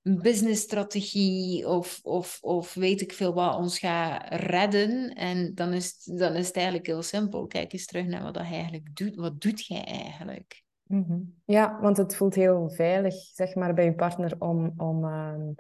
businessstrategie of, of, of weet ik veel wat ons gaat redden. En dan is, dan is het eigenlijk heel simpel. Kijk eens terug naar wat dat eigenlijk doet. Wat doet jij eigenlijk? Mhm. Ja, want het voelt heel veilig, zeg maar, bij je partner om, om, um,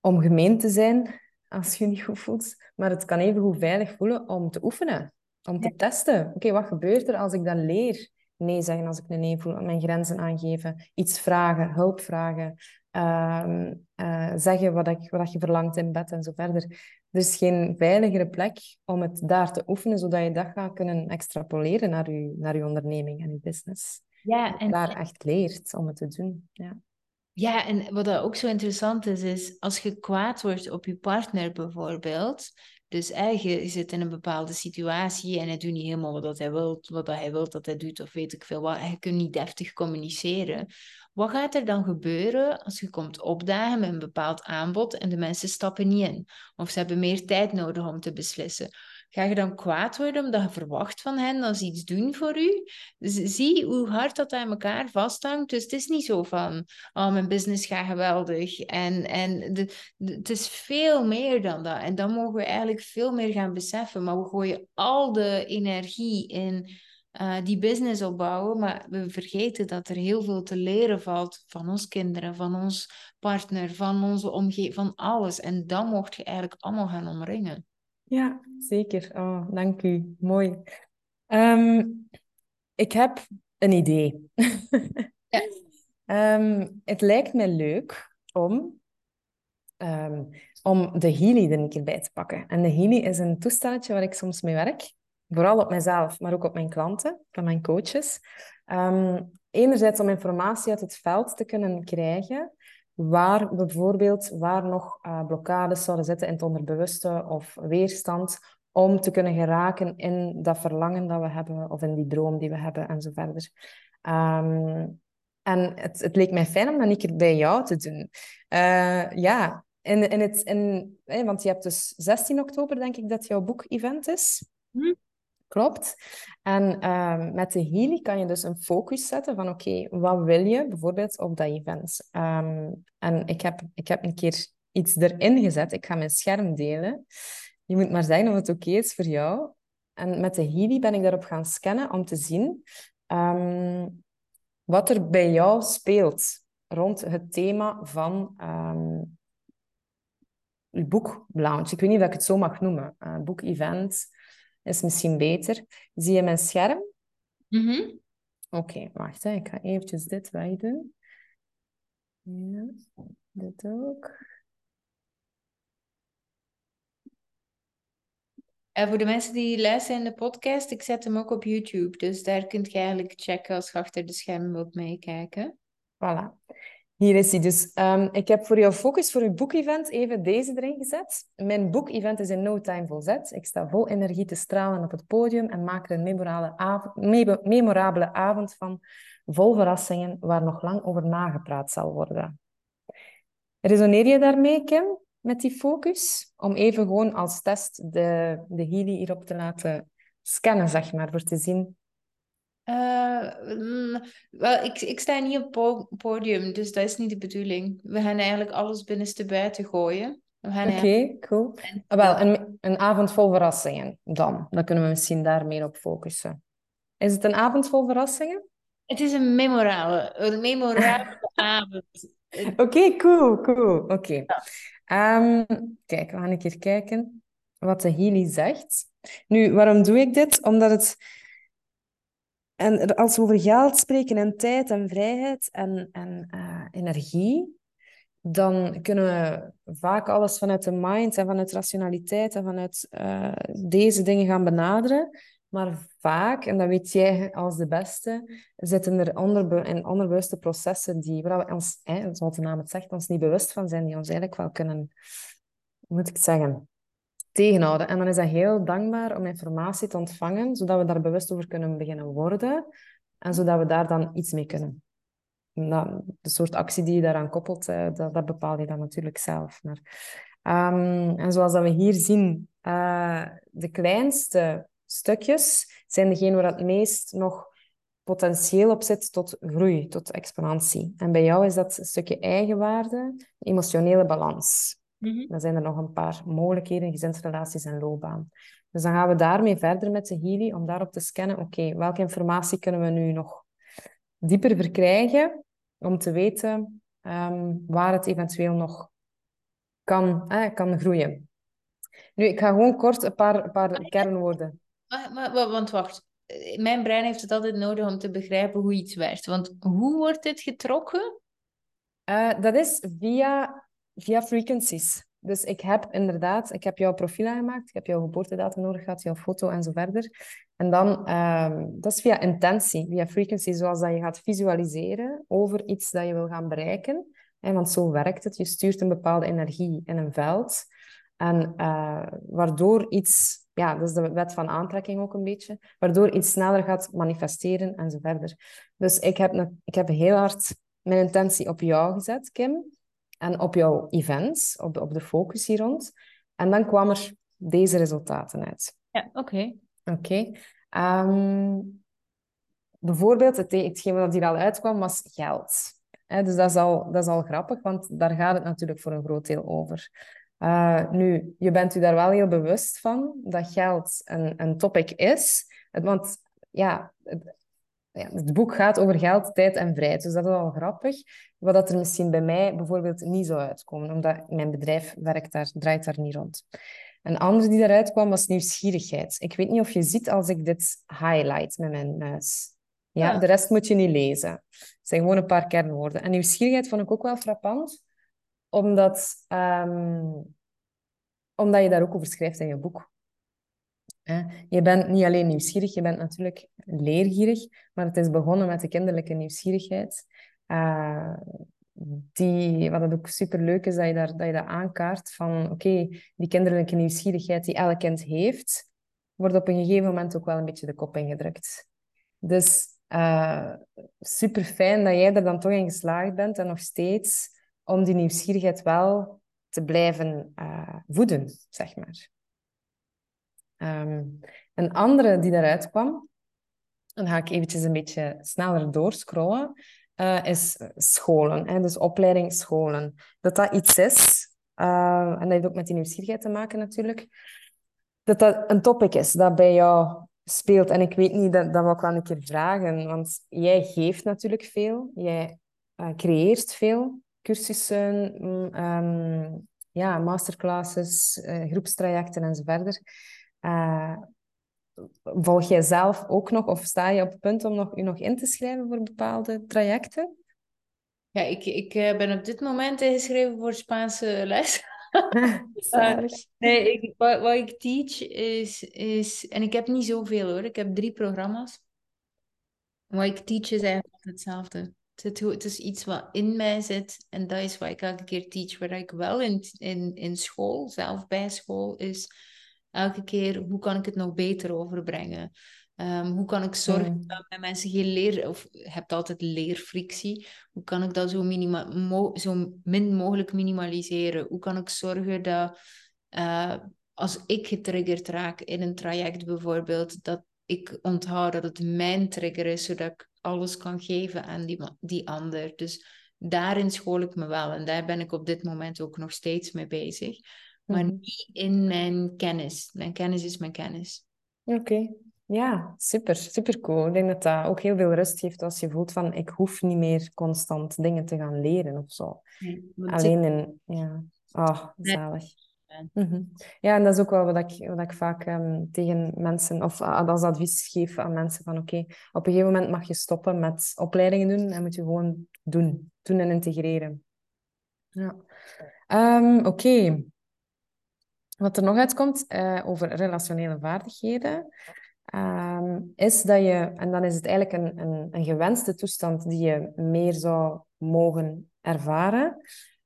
om gemeen te zijn als je je niet goed voelt. Maar het kan even goed veilig voelen om te oefenen, om te testen. Oké, wat gebeurt er als ik dan leer? Nee zeggen als ik een nee voel, mijn grenzen aangeven, iets vragen, hulp vragen, uh, uh, zeggen wat, ik, wat je verlangt in bed en zo verder. Er is geen veiligere plek om het daar te oefenen, zodat je dat gaat kunnen extrapoleren naar je, naar je onderneming en je business. Ja, en daar echt leert om het te doen. Ja. Ja, en wat ook zo interessant is, is als je kwaad wordt op je partner bijvoorbeeld, dus eigenlijk zit in een bepaalde situatie en hij doet niet helemaal wat hij wil, wat hij wil dat hij doet, of weet ik veel wat, je kunt niet deftig communiceren. Wat gaat er dan gebeuren als je komt opdagen met een bepaald aanbod en de mensen stappen niet in? Of ze hebben meer tijd nodig om te beslissen. Ga je dan kwaad worden omdat je verwacht van hen dat ze iets doen voor u? Zie hoe hard dat aan elkaar vasthangt. Dus het is niet zo van, oh, mijn business gaat geweldig. En, en de, het is veel meer dan dat. En dan mogen we eigenlijk veel meer gaan beseffen. Maar we gooien al de energie in uh, die business opbouwen. Maar we vergeten dat er heel veel te leren valt van ons kinderen, van ons partner, van onze omgeving, van alles. En dan mocht je eigenlijk allemaal gaan omringen. Ja, zeker. Oh, dank u. Mooi. Ehm, ik heb een idee. ja. [LAUGHS] Ehm, het lijkt me leuk om, um, om de Healy er een keer bij te pakken. En de Healy is een toestelletje waar ik soms mee werk. Vooral op mezelf, maar ook op mijn klanten, van mijn coaches. enerzijds om informatie uit het veld te kunnen krijgen waar bijvoorbeeld waar nog uh, blokkades zouden zitten in het onderbewuste of weerstand om te kunnen geraken in dat verlangen dat we hebben of in die droom die we hebben en zo verder. Ehm, en het, het leek mij fijn om dat keer bij jou te doen. Uh, ja, in, in het, in, want je hebt dus 16 oktober, denk ik, dat jouw boek-event is. Hm? Klopt. En ehm, met de Healy kan je dus een focus zetten van oké, wat wil je bijvoorbeeld op dat event? Um, en ik heb, ik heb een keer iets erin gezet. Ik ga mijn scherm delen. Je moet maar zeggen of het oké is voor jou. En met de Healy ben ik daarop gaan scannen om te zien um, wat er bij jou speelt rond het thema van je boeklounge. Ik weet niet of ik het zo mag noemen. Uh, boek-event is misschien beter. Zie je mijn scherm? Mm Oké, wacht. Hè. Ik ga eventjes dit wegdoen. Ja, dit ook. En voor de mensen die luisteren in de podcast, ik zet hem ook op YouTube. Dus daar kunt je eigenlijk checken als je achter de schermen wilt meekijken. Voilà. Hier is hij dus. Um, ik heb voor jouw focus voor je boekevent even deze erin gezet. Mijn boekevent is in no time volzet. Ik sta vol energie te stralen op het podium en maak er een memorabele avond, memorabele avond van, vol verrassingen, waar nog lang over nagepraat zal worden. Resoneer je daarmee, Kim, met die focus? Om even gewoon als test de, de Healy hierop te laten scannen, zeg maar, voor te zien uh, wel, ik, ik sta niet op het podium, dus dat is niet de bedoeling. We gaan eigenlijk alles binnenste buiten gooien. Oké, cool. Ah, wel, een, een avond vol verrassingen dan. Dan kunnen we misschien daar meer op focussen. Is het een avond vol verrassingen? Het is een memorabele, een memorabele [LAUGHS] avond. Oké, cool, cool. Oké. Ehm, kijk, we gaan een keer kijken wat de Healy zegt. Nu, waarom doe ik dit? Omdat het en als we over geld spreken en tijd en vrijheid en, en uh, energie, dan kunnen we vaak alles vanuit de mind en vanuit rationaliteit en vanuit uh, deze dingen gaan benaderen. Maar vaak, en dat weet jij als de beste, zitten er onderbe in onderbewuste processen die, waar zoals de naam het zegt, ons niet bewust van zijn, die ons eigenlijk wel kunnen, hoe moet ik het zeggen, tegenhouden. En dan is dat heel dankbaar om informatie te ontvangen, zodat we daar bewust over kunnen beginnen worden en zodat we daar dan iets mee kunnen. De soort actie die je daaraan koppelt, eh, dat, dat bepaal je dan natuurlijk zelf. Maar, um, en zoals dat we hier zien, uh, de kleinste stukjes zijn degene waar het meest nog potentieel op zit tot groei, tot exponentie. En bij jou is dat een stukje eigenwaarde, emotionele balans. Mm Dan zijn er nog een paar mogelijkheden, gezinsrelaties en loopbaan. Dus dan gaan we daarmee verder met de Healy, om daarop te scannen, oké, welke informatie kunnen we nu nog dieper verkrijgen, om te weten um, waar het eventueel nog kan, eh, kan groeien. Nu, ik ga gewoon kort een paar, een paar kernwoorden. Maar, maar, want wacht, mijn brein heeft het altijd nodig om te begrijpen hoe iets werkt. Want hoe wordt dit getrokken? Uh, dat is via, via frequencies. Dus ik heb inderdaad, ik heb jouw profiel aangemaakt, ik heb jouw geboortedata nodig gehad, jouw foto en zo verder. En dan, um, dat is via intentie, via frequency, zoals dat je gaat visualiseren over iets dat je wil gaan bereiken. En want zo werkt het. Je stuurt een bepaalde energie in een veld. En uh, waardoor iets, ja, dat is de wet van aantrekking ook een beetje, waardoor iets sneller gaat manifesteren en zo verder. Dus ik heb, ik heb heel hard mijn intentie op jou gezet, Kim en op jouw events, op, op de focus hier rond. En dan kwam er deze resultaten uit. Ja, oké. Oké. Ehm, bijvoorbeeld, het, hetgeen wat hier al uitkwam, was geld. dus dat is, al, dat is al grappig, want daar gaat het natuurlijk voor een groot deel over. Uh, nu, je bent u daar wel heel bewust van dat geld een, een topic is. Want ja, ja, het boek gaat over geld, tijd en vrijheid. Dus dat is al grappig. Wat dat er misschien bij mij bijvoorbeeld niet zou uitkomen, omdat mijn bedrijf werkt daar, draait daar niet rond. Een andere die daaruit kwam was nieuwsgierigheid. Ik weet niet of je ziet als ik dit highlight met mijn muis. Ja, de rest moet je niet lezen. Het zijn gewoon een paar kernwoorden. En nieuwsgierigheid vond ik ook wel frappant, omdat, um, omdat je daar ook over schrijft in je boek. Je bent niet alleen nieuwsgierig, je bent natuurlijk leergierig, maar het is begonnen met de kinderlijke nieuwsgierigheid. Uh, die, wat het ook superleuk is, dat je, daar, dat je dat aankaart van oké, die kinderlijke nieuwsgierigheid die elk kind heeft, wordt op een gegeven moment ook wel een beetje de kop ingedrukt. Dus uh, super fijn dat jij er dan toch in geslaagd bent en nog steeds om die nieuwsgierigheid wel te blijven uh, voeden, zeg maar. Um, een andere die daaruit kwam, dan ga ik eventjes een beetje sneller doorscrollen, uh, is scholen. Hè? Dus opleiding scholen. Dat dat iets is, uh, en dat heeft ook met die nieuwsgierigheid te maken natuurlijk, dat dat een topic is dat bij jou speelt. En ik weet niet, dat, dat wil ik wel een keer vragen, want jij geeft natuurlijk veel, jij uh, creëert veel cursussen, um, ja, masterclasses, groepstrajecten enzovoort. Uh, volg jij zelf ook nog, of sta je op het punt om nog, je nog in te schrijven voor bepaalde trajecten? Ja, ik, ik uh, ben op dit moment ingeschreven voor Spaanse les. [LAUGHS] [LAUGHS] uh, nee, ik, wat, wat, ik teach is, is... En ik heb niet zoveel hoor. Ik heb drie programma's. Wat ik teach is eigenlijk hetzelfde. Het, het is iets wat in mij zit. En dat is wat ik elke keer teach. Waar ik wel in, in, in school, zelf bij school, is elke keer hoe kan ik het nog beter overbrengen? Um, hoe kan ik zorgen mm. dat mijn mensen geen leer, of hebt altijd leerfrictie, hoe kan ik dat zo, minima, mo, zo min mogelijk minimaliseren? Hoe kan ik zorgen dat uh, als ik getriggerd raak in een traject bijvoorbeeld, dat ik onthoud dat het mijn trigger is, zodat ik alles kan geven aan die, die ander. Dus daarin school ik me wel en daar ben ik op dit moment ook nog steeds mee bezig maar mhm. niet in mijn kennis. Mijn kennis is mijn kennis. Oké, ja, super, super cool. Ik denk dat dat ook heel veel rust geeft als je voelt van ik hoef niet meer constant dingen te gaan leren of zo. Alleen in, ja, oh, zalig. Mhm. Ja, en dat is ook wel wat ik, wat ik vaak um, tegen mensen, of als advies geef aan mensen, van oké, op een gegeven moment mag je stoppen met opleidingen doen en moet je gewoon doen, doen en integreren. Ja. Um, oké, wat er nog uitkomt uh, over relationele vaardigheden. ehm, is dat je, en dan is het eigenlijk een, een, een gewenste toestand die je meer zou mogen ervaren,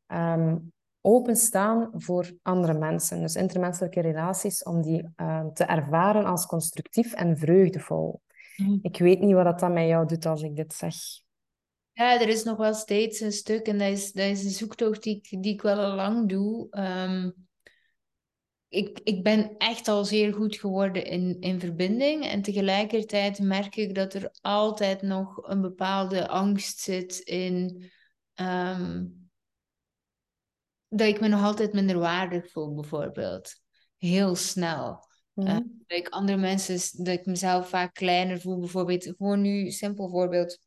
ehm, openstaan voor andere mensen. Dus intermenselijke relaties, om die uh, te ervaren als constructief en vreugdevol. Mm. Ik weet niet wat dat dan met jou doet als ik dit zeg. Ja, er is nog wel steeds een stuk en dat is, dat is een zoektocht die ik, die ik wel al lang doe. Um, ik, ik ben echt al zeer goed geworden in, in verbinding. En tegelijkertijd merk ik dat er altijd nog een bepaalde angst zit in. Um, dat ik me nog altijd minder waardig voel, bijvoorbeeld. Heel snel. Mm dat ik andere mensen, dat ik mezelf vaak kleiner voel, bijvoorbeeld. Gewoon nu, simpel voorbeeld.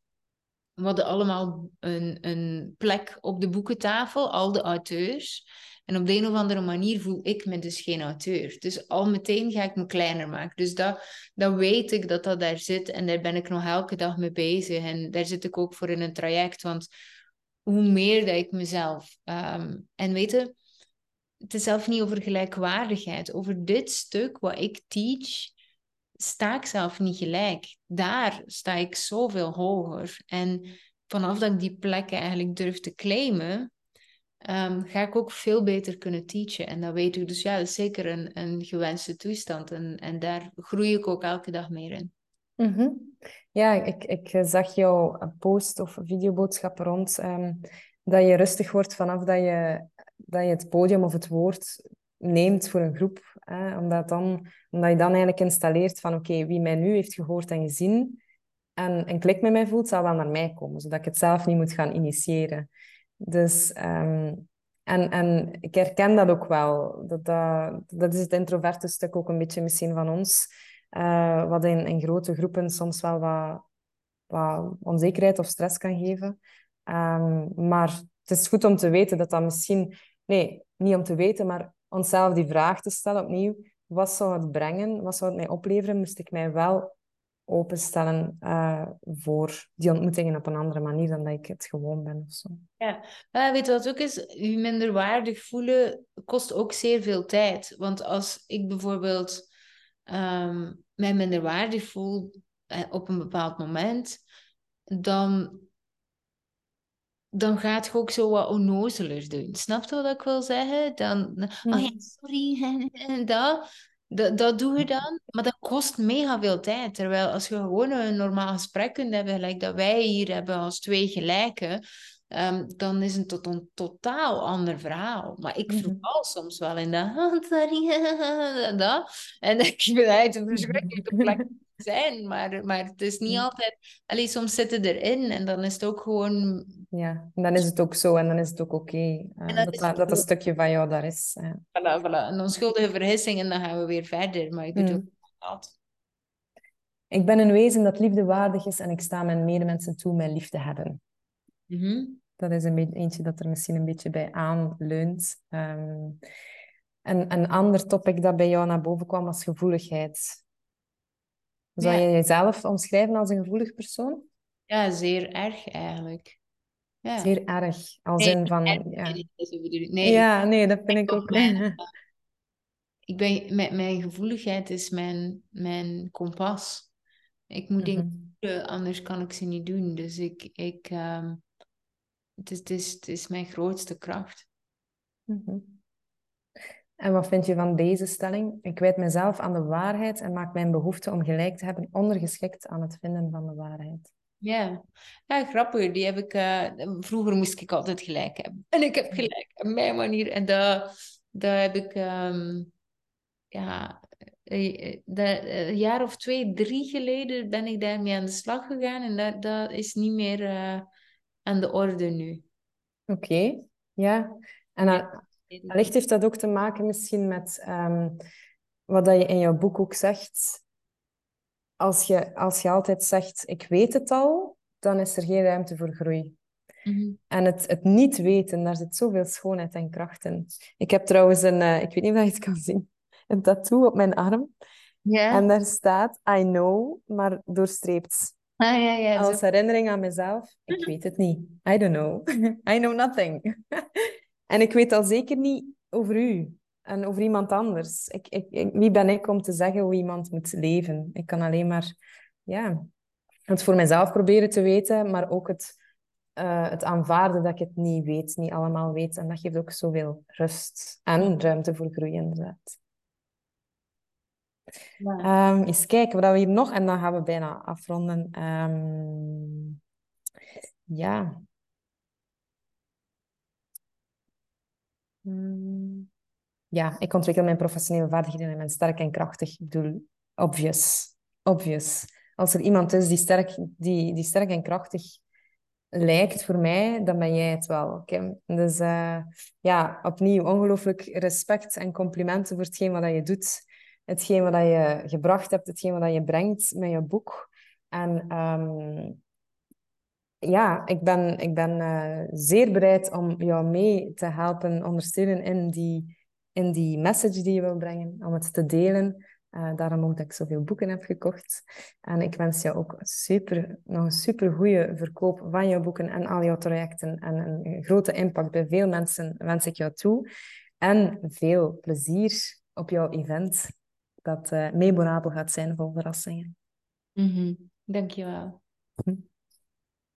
We hadden allemaal een, een plek op de boekentafel, al de auteurs. En op de een of andere manier voel ik me dus geen auteur. Dus al meteen ga ik me kleiner maken. Dus dat, dat weet ik dat dat daar zit. En daar ben ik nog elke dag mee bezig. En daar zit ik ook voor in een traject. Want hoe meer dat ik mezelf... Um, en weten, het is zelf niet over gelijkwaardigheid. Over dit stuk wat ik teach, sta ik zelf niet gelijk. Daar sta ik zoveel hoger. En vanaf dat ik die plekken eigenlijk durf te claimen, um, ga ik ook veel beter kunnen teachen. En dat weet ik. Dus ja, dat is zeker een, een gewenste toestand. En, en daar groei ik ook elke dag meer in. Mhm. Ja, ik, ik zag jouw post of videoboodschap rond um, dat je rustig wordt vanaf dat je, dat je het podium of het woord neemt voor een groep. Hè? Omdat, dan, omdat je dan eigenlijk installeert van oké, wie mij nu heeft gehoord en gezien en een klik met mij voelt, zal wel naar mij komen, zodat ik het zelf niet moet gaan initiëren. Dus, ehm, en, en ik herken dat ook wel. Dat, dat, dat is het introverte stuk ook een beetje misschien van ons. Uh, wat in, in grote groepen soms wel wat, wat onzekerheid of stress kan geven. Um, maar het is goed om te weten dat dat misschien... Nee, niet om te weten, maar onszelf die vraag te stellen opnieuw. Wat zou het brengen? Wat zou het mij opleveren? Moest ik mij wel openstellen uh, voor die ontmoetingen op een andere manier dan dat ik het gewoon ben of zo. Ja, uh, weet je wat ook is? Je minder waardig voelen kost ook zeer veel tijd. Want als ik bijvoorbeeld um, mij minder waardig voel uh, op een bepaald moment, dan, dan gaat je ook zo wat onnozeler doen. Snap je wat ik wil zeggen? Dan, oh ja, sorry, en [LAUGHS] dat. Dat, dat doe je dan, maar dat kost mega veel tijd. Terwijl als je gewoon een normaal gesprek kunt hebben, gelijk dat wij hier hebben als twee gelijken, um, dan is het tot een totaal ander verhaal. Maar ik mm verval soms wel in de hand, [LAUGHS] dat. En [LAUGHS] ik vind het een verschrikkelijke plek zijn, maar, maar het is niet altijd... Allee, soms zitten erin en dan is het ook gewoon... Ja, en dan is het ook zo en dan is het ook oké. Okay. Uh, dat, dat, dat, een stukje van jou daar is. Ja. Voilà, voilà. Een onschuldige vergissing en dan gaan we weer verder. Maar ik bedoel, mm. dat. Ik ben een wezen dat liefde waardig is en ik sta mijn medemensen toe mijn lief te hebben. Mm -hmm. Dat is een beetje, eentje dat er misschien een beetje bij aanleunt. Um, en een ander topic dat bij jou naar boven kwam was gevoeligheid. Zou je jezelf omschrijven als een gevoelig persoon? Ja, zeer erg eigenlijk. Ja. Zeer erg. Als in van... ja. Nee, ja, nee, dat vind ik ook. Mijn, [LAUGHS] ik ben, mijn, mijn gevoeligheid is mijn, mijn kompas. Ik moet mm dingen anders kan ik ze niet doen. Dus ik, ik, um, het, is, het, is, het is mijn grootste kracht. Mm -hmm. En wat vind je van deze stelling? Ik wijd mezelf aan de waarheid en maak mijn behoefte om gelijk te hebben ondergeschikt aan het vinden van de waarheid. Ja, ja grappig. Die heb ik, uh, vroeger moest ik altijd gelijk hebben. En ik heb gelijk, op mijn manier. En dat, dat heb ik, um, ja, een jaar of twee, drie geleden ben ik daarmee aan de slag gegaan. En dat, dat is niet meer uh, aan de orde nu. Oké, ja. En dan, Wellicht heeft dat ook te maken misschien met um, wat dat je in jouw boek ook zegt. Als je, als je altijd zegt, ik weet het al, dan is er geen ruimte voor groei. Mm En het, het niet weten, daar zit zoveel schoonheid en kracht in. Ik heb trouwens een, uh, ik weet niet of je het kan zien, [LAUGHS] een tattoo op mijn arm. Yeah. En daar staat, I know, maar doorstreept. Ah, ja, ja, Als herinnering aan mezelf, ik weet het niet. I don't know. [LAUGHS] I know nothing. [LAUGHS] En ik weet al zeker niet over u. en over iemand anders. Ik, ik, wie ben ik om te zeggen hoe iemand moet leven? Ik kan alleen maar ja, het voor mezelf proberen te weten, maar ook het, uh, het aanvaarden dat ik het niet weet, niet allemaal weet. En dat geeft ook zoveel rust en ruimte voor groei, inderdaad. Ja. Um, eens kijken wat we hier nog... En dan gaan we bijna afronden. Um, ja. Ja, ik ontwikkel mijn professionele vaardigheden en ben sterk en krachtig. Ik bedoel, obvious. Obvious. Als er iemand is die sterk, die, die sterk en krachtig lijkt voor mij, dan ben jij het wel, Kim. Dus uh, ja, opnieuw ongelooflijk respect en complimenten voor hetgeen wat je doet. Hetgeen wat je gebracht hebt, hetgeen wat je brengt met je boek. En um, ja, ik ben, ik ben uh, zeer bereid om jou mee te helpen, ondersteunen in die, in die message die je wil brengen, om het te delen. Uh, daarom ook dat ik zoveel boeken heb gekocht. En ik wens jou ook super, nog een super goede verkoop van jouw boeken en al jouw trajecten. En een grote impact bij veel mensen wens ik jou toe. En veel plezier op jouw event, dat uh, memorabel gaat zijn vol verrassingen. Mm -hmm. Dankjewel. Hm.